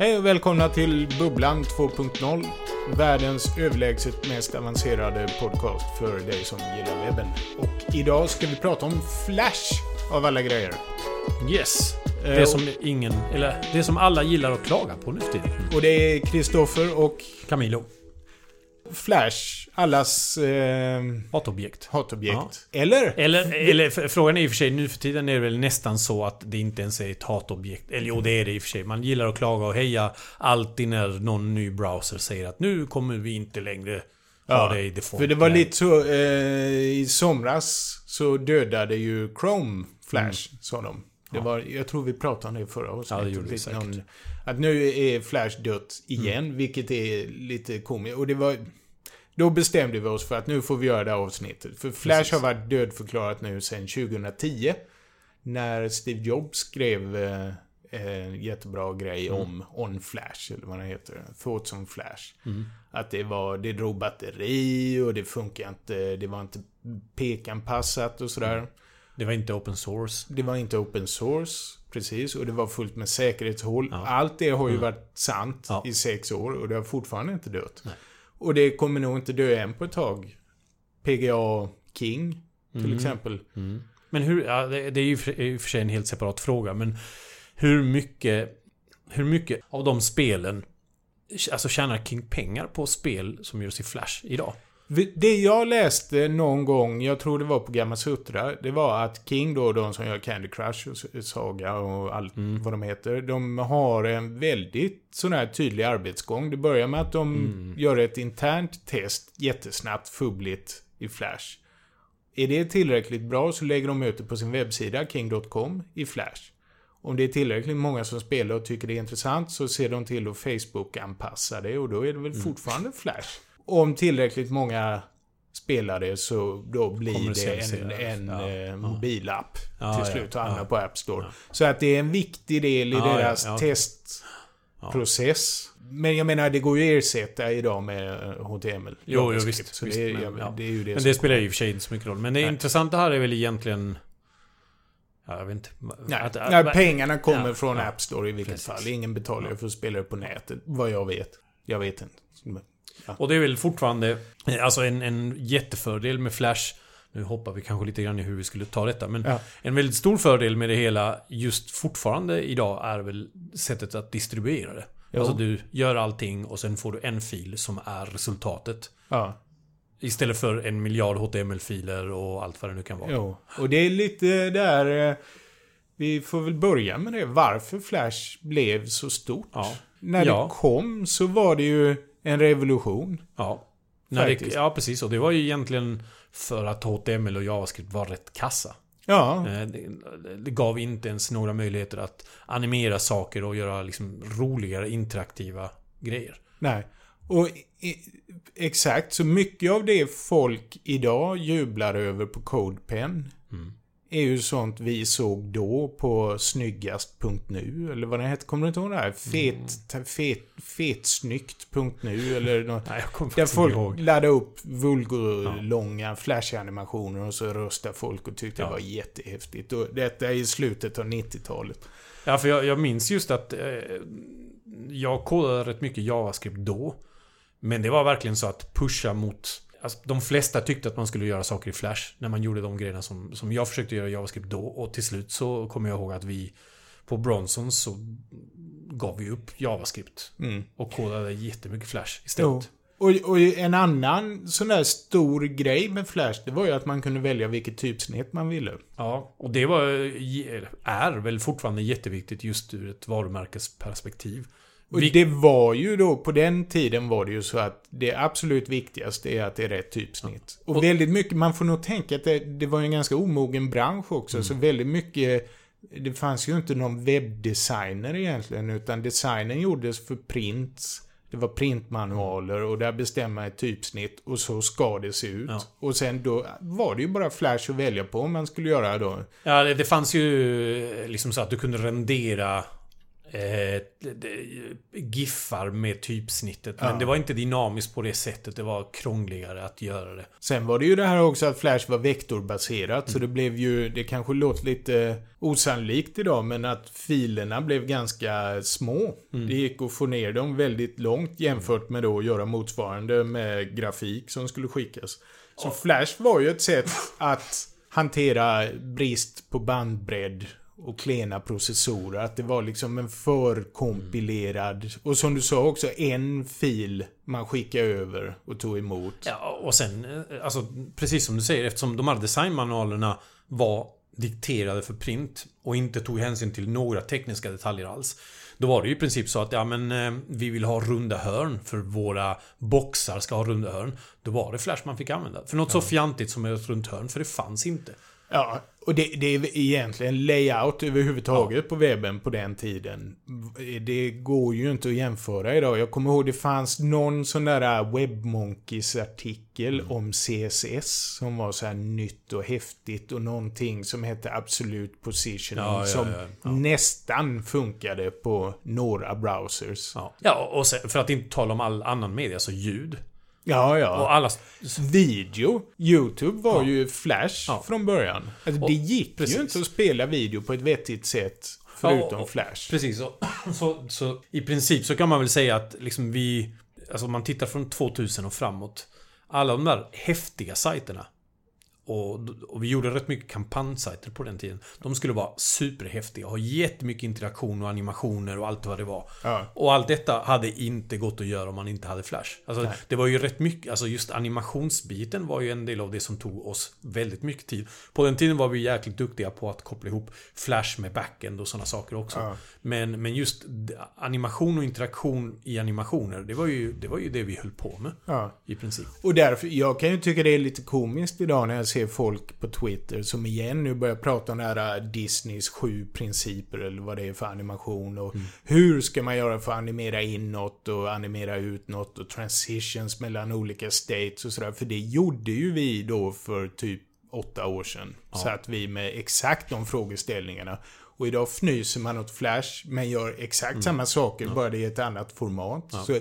Hej och välkomna till Bubblan 2.0. Världens överlägset mest avancerade podcast för dig som gillar webben. Och idag ska vi prata om Flash av alla grejer. Yes. Eh, Det som ingen, eller det som alla gillar att klaga på nu för tiden. Och det är Kristoffer och Camilo. Flash, allas eh, Hatobjekt. hatobjekt. Eller? Eller, eller f- frågan är i och för sig, nu för tiden är det väl nästan så att det inte ens är ett hatobjekt. Eller jo, det är det i och för sig. Man gillar att klaga och heja alltid när någon ny browser säger att nu kommer vi inte längre ha Ja, det. För det var lite så, eh, i somras så dödade ju Chrome Flash, sa de. Det Ja. var, jag tror vi pratade om det i förra avsnittet. Ja, det gjorde vi säkert. att nu är Flash dött igen, vilket är lite komiskt. Och det var... Då bestämde vi oss för att nu får vi göra det här avsnittet. För Flash Precis. har varit dödförklarat nu sedan 2010. När Steve Jobs skrev eh, en jättebra grej Mm. om On Flash, eller vad det heter. Thoughts on Flash. Mm. Att det var, det drog batteri och det funkar inte, det var inte pekanpassat och sådär. Det var inte open source. Det var inte open source, precis. Och det var fullt med säkerhetshål. Ja. Allt det har ju Mm. varit sant Ja. i sex år och det har fortfarande inte dött. Nej. Och det kommer nog inte dö än på ett tag. PGA King, till Mm. exempel. Mm. Men hur, ja, det, det är ju för, i och för sig en helt separat fråga, men hur mycket, hur mycket av de spelen Alltså tjänar King pengar på spel som görs i Flash idag? Det jag läste någon gång, jag tror det var på Gamma Sutra, det var att King då, de som gör Candy Crush och Saga och allt Mm. vad de heter, de har en väldigt sån här tydlig arbetsgång. Det börjar med att de Mm. gör ett internt test jättesnabbt, fubbligt i Flash. Är det tillräckligt bra så lägger de ut det på sin webbsida, king.com, i Flash. Om det är tillräckligt många som spelar och tycker det är intressant så ser de till att Facebook-anpassa det och då är det väl Mm. fortfarande Flash. Om tillräckligt många spelar det så då blir det en, en Ja, eh, ja. mobilapp Ja, till ja, slut och hamnar ja. på App Store. Ja. Så att det är en viktig del i Ja, ja, deras ja. testprocess. Men jag menar, det går ju att ersätta idag med eh, HTML. Jo, jo JavaScript. visst. Så visst det, men, ja, ja. det är ju det men det spelar ju i och för sig inte så mycket roll. Men det Nej. intressanta här är väl egentligen... Ja, jag vet inte. Nej, Att- nej, att- pengarna kommer ja, från ja. App Store i vilket Precis. fall. Ingen betalar ju för att spela det på nätet, vad jag vet. Jag vet inte. Och det är väl fortfarande alltså en, en jättefördel med Flash. Nu hoppar vi kanske lite grann i hur vi skulle ta detta. Men Ja. en väldigt stor fördel med det hela just fortfarande idag är väl sättet att distribuera det. Jo. Alltså du gör allting och sen får du en fil som är resultatet. Ja, Istället för en miljard HTML-filer och allt vad det nu kan vara. jo. Och det är lite där... eh, Vi får väl börja med det. Varför Flash blev så stort. Ja. När Ja. det kom så var det ju en revolution. Ja. När det, ja, precis. Och det var ju egentligen för att HTML och JavaScript var rätt kassa. Ja, Eh, Det, det gav inte ens några möjligheter att animera saker och göra liksom roligare interaktiva grejer. nej. Och i, exakt, så mycket av det folk idag jublar över på CodePen Mm. Är ju sånt vi såg då på snyggast.nu, eller vad det hette. Kommer du inte ihåg det här? Fet, Mm. fet, fetsnyggt.nu, eller något. Nej, jag kommer Där folk ihåg. laddade upp vulgurlånga flash-animationer och så röstade folk och tyckte Ja. det var jättehäftigt. Och detta är i slutet av 90-talet. Ja, för jag, jag minns just att eh, jag kodade rätt mycket JavaScript då. Men det var verkligen så att pusha mot... Alltså, de flesta tyckte att man skulle göra saker i Flash när man gjorde de grejerna som, som jag försökte göra i JavaScript då. Och till slut så kommer jag ihåg att vi på Bronson så gav vi upp JavaScript. Mm. Och kodade jättemycket Flash istället. Och, och en annan sån där stor grej med Flash, det var ju att man kunde välja vilket typsnitt man ville. Ja, och det var, är väl fortfarande jätteviktigt just ur ett varumärkesperspektiv. Och det var ju då, på den tiden var det ju så att det absolut viktigaste är att det är rätt typsnitt. Och, Och- väldigt mycket, man får nog tänka att det, det var ju en ganska omogen bransch också, Mm. så väldigt mycket det fanns ju inte någon webbdesigner egentligen, utan designen gjordes för print. Det var printmanualer och där bestämmer ett typsnitt och så ska det se ut. Ja. Och sen då var det ju bara Flash att välja på om man skulle göra då. Ja, det, det fanns ju liksom så att du kunde rendera eh, giffar med typsnittet. Men Ja. det var inte dynamiskt på det sättet. Det var krångligare att göra det. Sen var det ju det här också att Flash var vektorbaserat, så det blev ju, det kanske låter lite osannolikt idag, men att filerna blev ganska små. Det gick att få ner dem väldigt långt jämfört med då att göra motsvarande med grafik som skulle skickas. Så Flash var ju ett sätt att hantera brist på bandbredd och klena processorer. Att det var liksom en förkompilerad, och som du sa också, en fil man skickade över och tog emot. Ja, och sen, eh, alltså precis som du säger, eftersom de här designmanualerna var dikterade för print och inte tog hänsyn till några tekniska detaljer alls. Då var det ju i princip så att ja men eh, vi vill ha runda hörn för våra boxar ska ha runda hörn. Då var det Flash man fick använda. För något så fjantigt som ett runt hörn, för det fanns inte. Ja, och det, det är egentligen layout överhuvudtaget på webben på den tiden. Det går ju inte att jämföra idag. Jag kommer ihåg det fanns någon sån där Webmonkeys artikel Mm. om CSS som var så här nytt och häftigt och någonting som hette Absolute Positioning Ja, ja, som ja, ja. nästan funkade på några browsers. Ja, ja och sen, för att inte tala om all annan media, så ljud. Ja, ja. Och alla... Video. YouTube var Ja. ju Flash Ja. från början. Alltså, Och- det gick precis. ju inte att spela video på ett vettigt sätt förutom Ja, och- Flash. Precis, så, så, så i princip så kan man väl säga att liksom vi... Alltså om man tittar från 2000 och framåt. Alla de där häftiga sajterna. Och, och vi gjorde rätt mycket kampanjsajter på den tiden. De skulle vara superhäftiga, ha jättemycket interaktion och animationer och allt vad det var. Ja. Och allt detta hade inte gått att göra om man inte hade Flash. Alltså, Nej. det var ju rätt mycket, alltså just animationsbiten var ju en del av det som tog oss väldigt mycket tid. På den tiden var vi jäkligt duktiga på att koppla ihop Flash med backend och sådana saker också. Ja. Men, men just animation och interaktion i animationer, det var ju det, var ju det vi höll på med. Ja. I princip. Och därför, jag kan ju tycka det är lite komiskt idag när jag ser folk på Twitter som igen nu börjar prata om det här äh, Disneys sju principer eller vad det är för animation och hur ska man göra för att animera in något och animera ut något och transitions mellan olika states och sådär. För det gjorde ju vi då för typ åtta år sedan. Så att vi med exakt de frågeställningarna. Och idag fnyser man åt Flash men gör exakt samma saker bara det är ett annat format. Så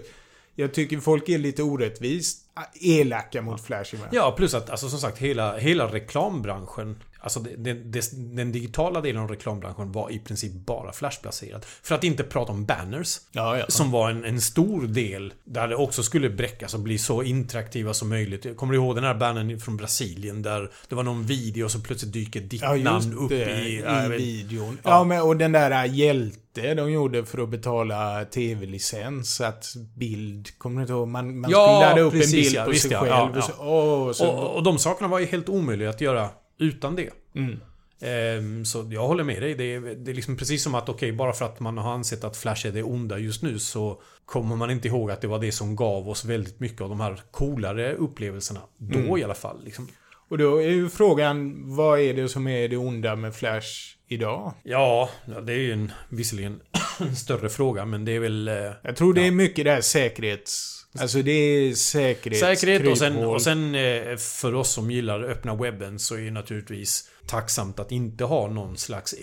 jag tycker folk är lite orättvist elaka mot Flash ibland. Ja, plus att alltså, som sagt hela, hela reklambranschen Alltså det, det, det, den digitala delen av reklambranschen var i princip bara flashbaserad. För att inte prata om banners. Ja, ja. Som var en, en stor del. Där det också skulle bräckas och bli så interaktiva som möjligt. Jag kommer ihåg den här bannern från Brasilien där det var någon video och så plötsligt dyker ditt Ja, namn upp i... i, vet- videon. Ja. Men och den där äh, hjälte de gjorde för att betala tv-licens. Att bild, kommer du inte ihåg? Man, man Ja, skulle ladda upp precis, en bild ja, på sig ja, själv. och, så, så, och, och de sakerna var ju helt omöjliga att göra utan det. mm. Ehm, Så jag håller med dig. Det är, det är liksom precis som att okej, bara för att man har ansett att Flash är det onda just nu så kommer man inte ihåg att det var det som gav oss väldigt mycket av de här coolare upplevelserna. Då Mm. i alla fall. Liksom. och då är ju frågan, vad är det som är det onda med Flash idag? Ja, ja, det är ju en, visserligen en större fråga, men det är väl... eh, Jag tror det Ja. är mycket det här säkerhets... Alltså det är säkerhets... Säkerhet och sen, och sen eh, för oss som gillar öppna webben så är det naturligtvis tacksamt att inte ha någon slags eh,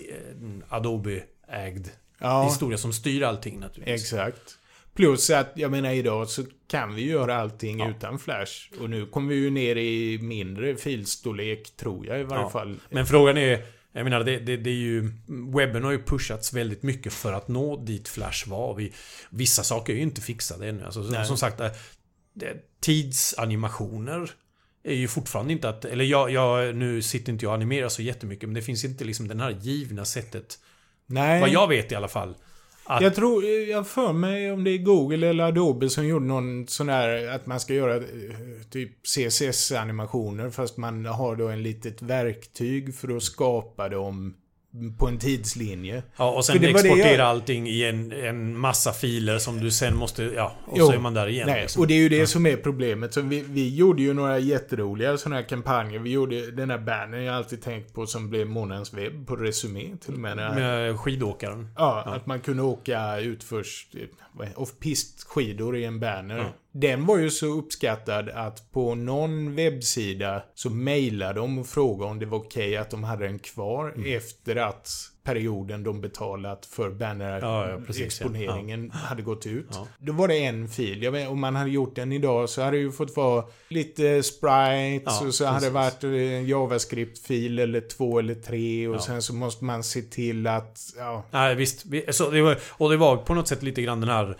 Adobe-ägd ja, historia som styr allting naturligtvis. Exakt. Plus att, jag menar idag så kan vi göra allting Ja. utan Flash. Och nu kommer vi ju ner i mindre filstorlek, tror jag i varje Ja. fall. Men frågan är... Jag menar, det, det, det är ju... Webben har ju pushats väldigt mycket för att nå dit Flash var. Vi, vissa saker är ju inte fixade ännu. Alltså, som, Nej. som sagt, eh, tidsanimationer är ju fortfarande inte att... Eller jag, jag, nu sitter inte jag och animerar så jättemycket, men det finns inte liksom det här givna sättet. Nej. Vad jag vet i alla fall. Att, Jag tror, jag för mig om det är Google eller Adobe som gjorde någon sån där, att man ska göra eh, typ CSS-animationer fast man har då en litet verktyg för att skapa dem på en tidslinje. ja, och sen exportera jag- allting i en, en massa filer som du sen måste... Ja, och Jo. så är man där igen. Nej, liksom. och det är ju det som är problemet. Så vi, vi gjorde ju några jätteroliga sådana här kampanjer. Vi gjorde den här bannern jag alltid tänkt på som blev månadens webb på Resumé till och med. Med skidåkaren. Ja, Ja. att man kunde åka utförs är- off-pist skidor i en banner. Ja. Den var ju så uppskattad att på någon webbsida så mejlade de och frågade om det var okej att de hade den kvar Mm. efter att perioden de betalat för Ja, ja, precis, banner-exponeringen hade gått ut. Ja. Då var det en fil. Jag vet, om man hade gjort den idag så hade det ju fått vara lite sprites Ja, och så hade det varit en JavaScript-fil eller två eller tre och Ja. sen så måste man se till att, ja, Nej, visst. Vi- Så det var, och det var på något sätt lite grann den här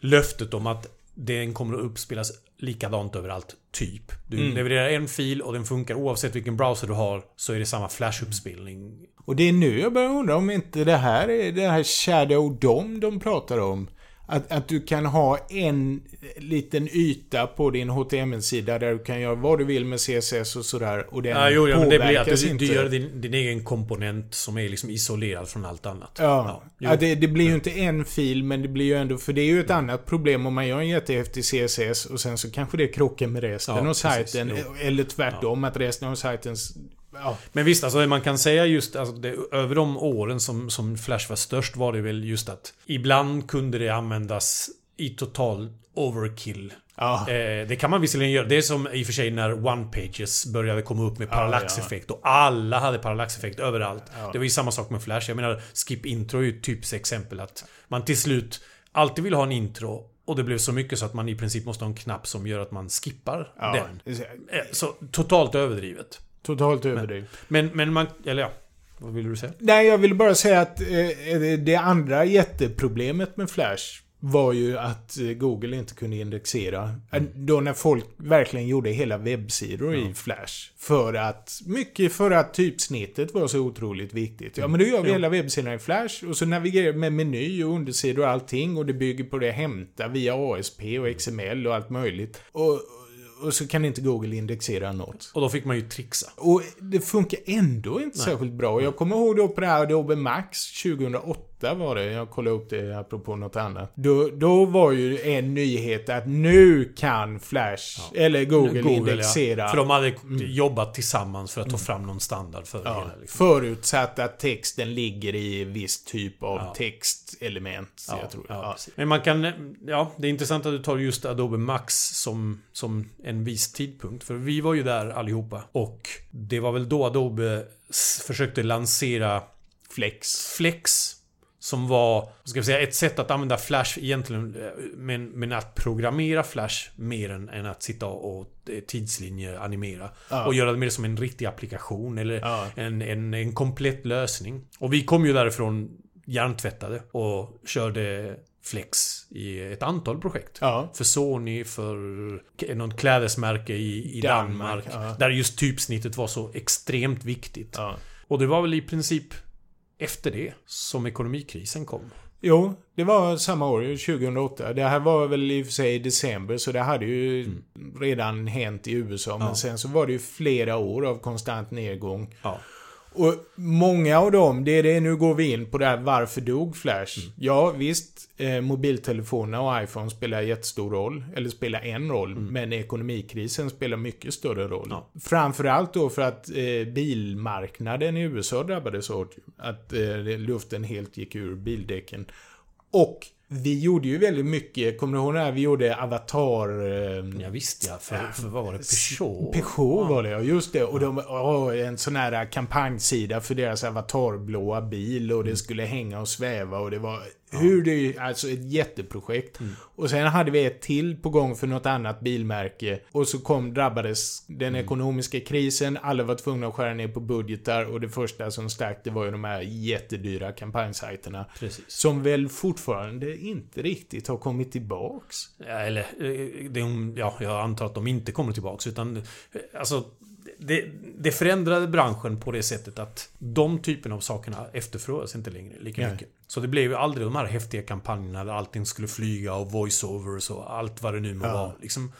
löftet om att den kommer att uppspelas likadant överallt. Typ. Du Mm. levererar en fil och den funkar oavsett vilken browser du har. Så är det samma flash-uppspelning. Och det är nu jag börjar undra om inte det här är det här Shadow DOM de pratar om. Att, att du kan ha en liten yta på din HTML-sida där du kan göra vad du vill med CSS och sådär. Och den Ja, jo, jo, men det blir att påverkas du, inte. du gör din, din egen komponent som är liksom isolerad från allt annat. Ja, ja det, det blir ju inte en fil men det blir ju ändå, för det är ju ett annat problem om man gör en jättehäftig CSS och sen så kanske det krockar med resten Ja, av precis, sajten. jo. Eller tvärtom, att resten av sajten... Ja, Men visst, alltså man kan säga just alltså, det, över de åren som, som Flash var störst var det väl just att ibland kunde det användas i total overkill. ja, Eh, det kan man visserligen göra. Det är som i och för sig när One-Pages började komma upp med Ja, parallaxeffekt och alla hade parallaxeffekt överallt. Ja. Det var ju samma sak med Flash. Jag menar, Skip Intro är ju ett typiskt exempel att man till slut alltid vill ha en intro och det blev så mycket så att man i princip måste ha en knapp som gör att man skippar den. Eh, Så totalt överdrivet. Totalt överdrivet. Men, men man... Eller ja. Vad vill du säga? Nej, jag ville bara säga att eh, det andra jätteproblemet med Flash var ju att eh, Google inte kunde indexera. Eh, Då när folk verkligen gjorde hela webbsidor i Flash. För att, mycket för att typsnittet var så otroligt viktigt. Ja, men då gör vi Ja. hela webbsidan i Flash och så navigerar vi med meny och undersidor och allting och det bygger på det hämta via ASP och XML och allt möjligt. Och, och så kan inte Google indexera något. Och då fick man ju trixa. Och det funkar ändå inte Nej. särskilt bra. Jag kommer ihåg då på det här Adobe Max 2008 var det. Jag kollade upp det apropå något annat. Då, då var ju en nyhet att nu kan Flash, eller Google, indexera. Ja. För de hade jobbat tillsammans för att ta fram någon standard för det Ja, hela. Liksom. förutsatt att texten ligger i viss typ av Ja. textelement. jag tror. ja, Ja. Men man kan... Ja, det är intressant att du tar just Adobe Max som, som en viss tidpunkt. För vi var ju där allihopa. Och det var väl då Adobe försökte lansera Flex. Flex. Som var, ska vi säga, ett sätt att använda Flash egentligen. eh, Men, men att programmera Flash mer än, än att sitta och eh, tidslinje animera. Ja. Och göra det mer som en riktig applikation eller Ja. en, en, en komplett lösning. Och vi kom ju därifrån hjärntvättade och körde Flex i ett antal projekt. Ja. För Sony, för något klädesmärke i, i Danmark, Danmark. ja. Där just typsnittet var så extremt viktigt. ja. Och det var väl i princip efter det som ekonomikrisen kom. Jo, det var samma år, ju, 2008. Det här var väl i och för sig i december, så det hade ju redan hänt i USA. Men Mm. Ja. sen så var det ju flera år av konstant nedgång. Ja. Och många av dem, det är det, nu går vi in på det här, varför dog Flash? Mm. Ja, visst, eh, mobiltelefonerna och iPhone spelar jättestor roll, eller spelar en roll, men ekonomikrisen spelar mycket större roll. Mm. Ja. Framförallt då för att eh, bilmarknaden i USA drabbades hårt. Att eh, luften helt gick ur bildäcken. Och vi gjorde ju väldigt mycket, kommer du ihåg när vi gjorde Avatar... Eh, Ja, visst ja, för, för vad var det? Peugeot? Peugeot var det, ja. Just det. Och de, åh, en sån här kampanjsida för deras avatarblåa bil och det skulle hänga och sväva och det var hur det, alltså ett jätteprojekt. Och sen hade vi ett till på gång för något annat bilmärke. Och så kom, drabbades den ekonomiska krisen, alla var tvungna att skära ner på budgetar och det första som stack det var ju de här jättedyra kampanjsajterna. Precis. Som väl fortfarande inte riktigt har kommit tillbaks. Ja, eller, eh, det, ja, jag antar att de inte kommer tillbaks utan... eh, Alltså, det, det förändrade branschen på det sättet att de typerna av sakerna efterfrågas inte längre lika Nej. mycket. Så det blev ju aldrig de här häftiga kampanjerna där allting skulle flyga och voiceovers och allt vad det nu må Ja. vara. Liksom.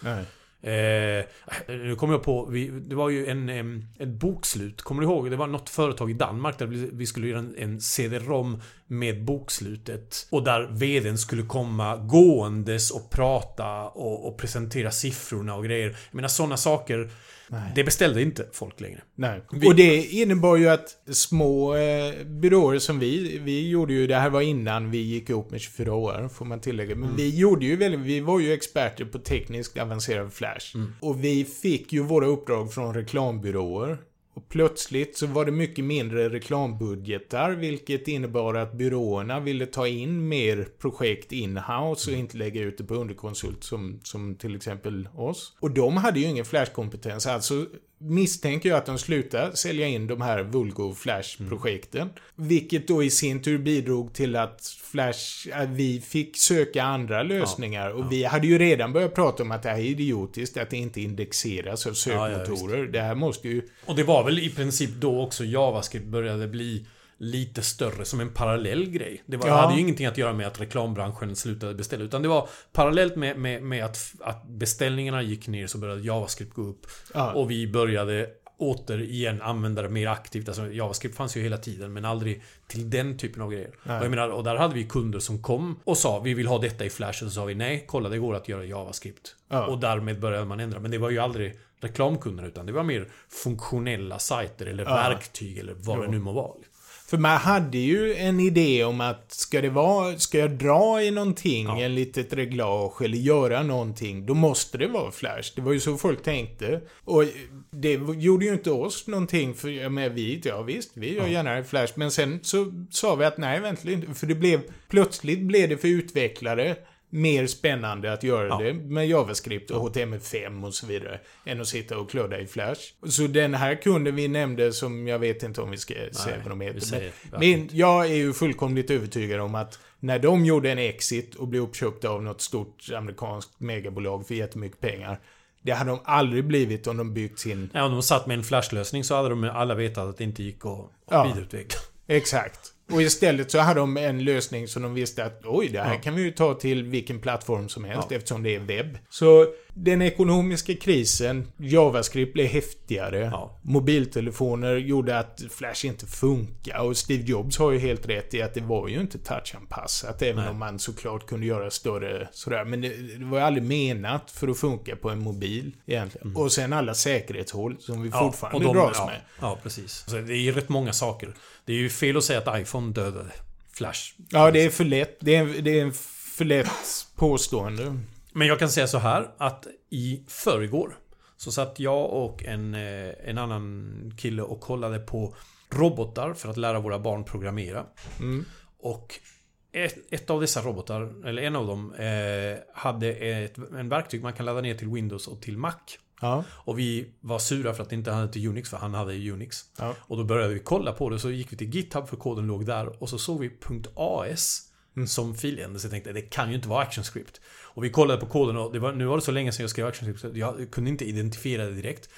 Eh, nu kommer jag på, vi, det var ju en, em, ett bokslut, kommer du ihåg? Det var något företag i Danmark där vi, vi skulle göra en, en CD-ROM med bokslutet. Och där VDn skulle komma gåendes och prata och, och presentera siffrorna och grejer. Jag menar sådana saker, Nej. det beställde inte folk längre. Nej. Vi- Och det innebar ju att små eh, byråer som vi, vi gjorde ju, det här var innan vi gick upp med 24 år, får man tillägga. Men vi gjorde ju väldigt, vi var ju experter på tekniskt avancerad flash. Och vi fick ju våra uppdrag från reklambyråer. Och plötsligt så var det mycket mindre reklambudgetar, vilket innebar att byråerna ville ta in mer projekt in-house och inte lägga ut det på underkonsult som, som till exempel oss. Och de hade ju ingen flashkompetens, alltså misstänker jag att de slutade sälja in de här Vulgo Flash-projekten. Mm. Vilket då i sin tur bidrog till att Flash, att vi fick söka andra lösningar. Ja, och ja. vi hade ju redan börjat prata om att det här är idiotiskt, att det inte indexeras av sökmotorer. Ja, det här måste ju... Och det var väl i princip då också JavaScript började bli lite större som en parallell grej. Det var, ja. hade ju ingenting att göra med att reklambranschen slutade beställa. Utan det var parallellt med, med, med att, att beställningarna gick ner så började JavaScript gå upp. Ja. Och vi började återigen använda det mer aktivt. Alltså JavaScript fanns ju hela tiden men aldrig till den typen av grejer. Och, jag menar, och där hade vi kunder som kom och sa vi vill ha detta i Flash. Och så sa vi nej, kolla det går att göra JavaScript. Ja. Och därmed började man ändra. Men det var ju aldrig reklamkunder utan det var mer funktionella sajter eller verktyg eller vad det nu må vara. För man hade ju en idé om att ska det vara, ska jag dra i någonting, ja. en litet reglage eller göra någonting, då måste det vara Flash. Det var ju så folk tänkte. Och det gjorde ju inte oss någonting, för jag med vi, ja visst, vi gör ja. gärna Flash. Men sen så sa vi att nej, vänta inte, för det blev, plötsligt blev det för utvecklare mer spännande att göra ja. det med JavaScript och HTML5 och så vidare. Än att sitta och klöda i Flash. Så den här kunden vi nämnde som jag vet inte om vi ska säga vad de heter. Men jag är ju fullkomligt övertygad om att när de gjorde en exit och blev uppköpta av något stort amerikanskt megabolag för jättemycket pengar. Det hade de aldrig blivit om de byggt sin... Ja, om de satt med en flashlösning så hade de alla vetat att det inte gick att ja, vidareutveckla. Exakt. Och istället så hade de en lösning som de visste att oj, det här ja. kan vi ju ta till vilken plattform som helst ja. eftersom det är webb. Så den ekonomiska krisen, JavaScript blev häftigare. Ja. Mobiltelefoner gjorde att Flash inte funkar. Och Steve Jobs har ju helt rätt i att det var ju inte touchanpassat. Även Nej. om man såklart kunde göra större sådär. Men det, det var ju aldrig menat för att funka på en mobil egentligen. Mm. Och sen alla säkerhetshål som vi fortfarande de, dras med. Ja, precis. Alltså, det är ju rätt många saker. Det är ju fel att säga att iPhone dödade Flash. Ja, det är för lätt. Det är, det är en för lätt påstående. Men jag kan säga så här att i förrgår så satt jag och en, eh, en annan kille och kollade på robotar för att lära våra barn programmera. Mm. Och ett, ett, av dessa robotar, eller en av dem, eh, hade ett en verktyg man kan ladda ner till Windows och till Mac. Ja. Och vi var sura för att det inte hade till Unix, för han hade Unix. Ja. Och då började vi kolla på det, så gick vi till GitHub för koden låg där. Och så såg vi .as mm. som filen. Så jag tänkte, det kan ju inte vara ActionScript. Och vi kollade på koden och var, nu var det så länge sedan jag skrev ActionScript så jag kunde inte identifiera det direkt.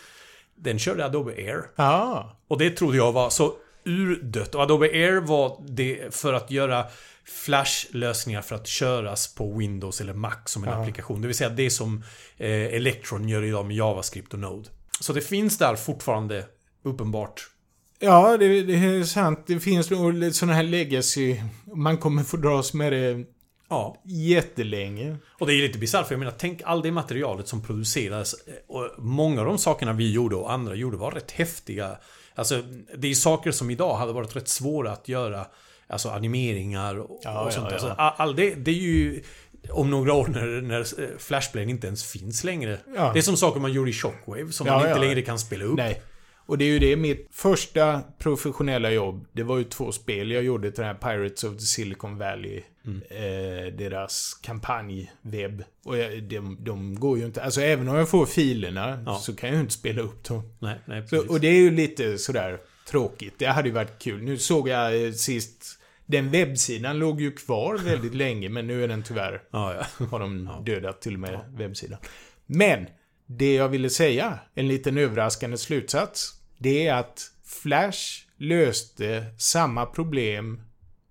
Den körde Adobe Air. Ah. Och det trodde jag var så urdött. Och Adobe Air var det för att göra Flash-lösningar för att köras på Windows eller Mac som en ja. applikation. Det vill säga det som eh, Electron gör idag med JavaScript och Node. Så det finns där fortfarande uppenbart. Ja, det, det är sant. Det finns nog sådana här legacy. Man kommer få dras med det Ja. Jättelänge. Och det är lite bisarrt för jag menar, tänk all det materialet som producerades. Och många av de sakerna vi gjorde och andra gjorde var rätt häftiga. Alltså, det är saker som idag hade varit rätt svåra att göra. Alltså animeringar och, ja, och sånt. Ja, ja. Alltså, all det, det är ju om några år när, när Flashplane inte ens finns längre. Det är som saker man gjorde i Shockwave som man inte längre kan spela upp. Nej. Och det är ju det, mitt första professionella jobb, det var ju två spel jag gjorde till den här Pirates of the Silicon Valley. Mm. Eh, deras kampanjwebb. Och jag, de, de går ju inte, alltså även om jag får filerna ja. så kan jag ju inte spela upp dem. Nej, nej, så, och det är ju lite sådär tråkigt. Det hade ju varit kul. Nu såg jag eh, sist den webbsidan låg ju kvar väldigt länge, men nu är den tyvärr... Ja, ja. Har de dödat till och med webbsidan. Men, det jag ville säga, en liten överraskande slutsats, det är att Flash löste samma problem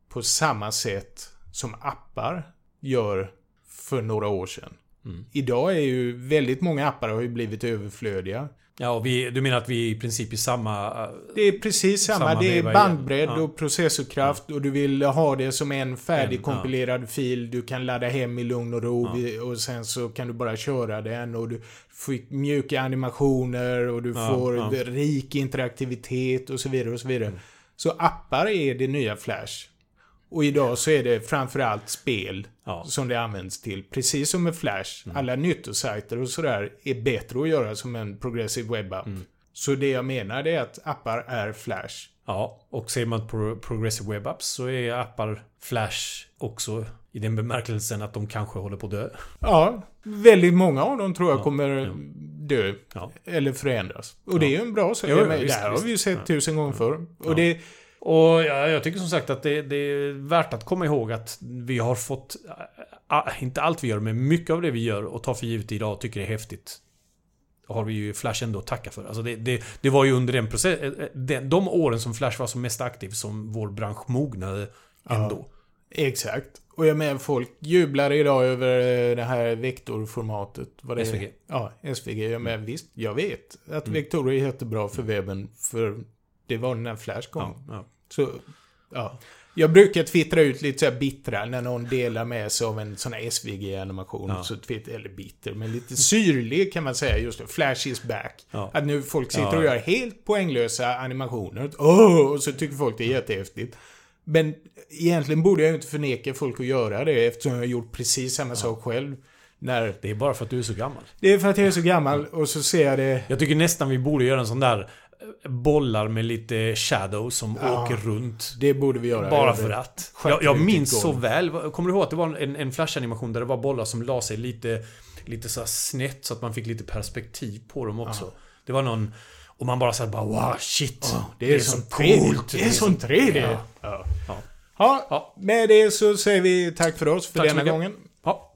på samma sätt som appar gör för några år sedan. Mm. Idag är ju väldigt många appar har ju blivit överflödiga. Ja, och vi, du menar att vi är i princip i samma... Det är precis samma. samma det är bandbredd ja. och processorkraft ja. och du vill ha det som en färdigkompilerad ja. fil du kan ladda hem i lugn och ro och sen så kan du bara köra den och du får mjuka animationer och du får rik interaktivitet och så vidare och så vidare. Mm. Så appar är det nya Flash. Och idag så är det framförallt spel ja. som det används till. Precis som med Flash. Mm. Alla nyttosajter och sådär är bättre att göra som en progressive web app. Mm. Så det jag menar är att appar är Flash. Ja, och ser man på Progressive Web Apps så är appar Flash också i den bemärkelsen att de kanske håller på att dö. Ja, väldigt många av dem tror jag Ja, kommer ja. dö. Ja. Eller förändras. Och det är ju en bra sak. Jo, det här har vi ju sett tusen gånger förr. Och det... Och ja, jag tycker som sagt att det, det är värt att komma ihåg att vi har fått, inte allt vi gör, men mycket av det vi gör och tar för givet idag och tycker är häftigt. Har vi ju Flash ändå att tacka för. Alltså det, det, det var ju under den process, äh, den, de åren som Flash var som mest aktiv som vår bransch mognade ändå. Exakt. Och jag menar, folk jublar idag över eh, det här vektorformatet. Vad det är. SVG. Ja, SVG. Jag menar, visst, jag vet att Mm. vektorer är jättebra för webben. För det var när Flash kom. Ja, ja. Så, ja. Jag brukar twittra ut lite så här bittra när någon delar med sig av en sån här SVG-animation. Ja. Så twitter, eller bitter, men lite syrlig kan man säga just det. Flash is back. Ja. Att nu folk sitter Ja. och gör helt poänglösa animationer. Åh, och så tycker folk det är jättehäftigt. Men egentligen borde jag inte förneka folk att göra det eftersom jag har gjort precis samma sak själv. När... Det är bara för att du är så gammal. Det är för att jag är så gammal och så ser jag det... Jag tycker nästan vi borde göra en sån där bollar med lite shadow som Ja. åker runt. Det borde vi göra. Bara Jag- för att. Jag, jag minns så väl. Kommer du ihåg att det var en, en flash-animation där det var bollar som la sig lite, lite så här snett så att man fick lite perspektiv på dem också. Det var någon... Och man bara såhär bara wow, shit. Ja, det är, så som 3D. coolt. Det är som 3D. Ja. Ja. Ja. Ja, Ja. med det så säger vi tack för oss för Tack så denna gången. Ja.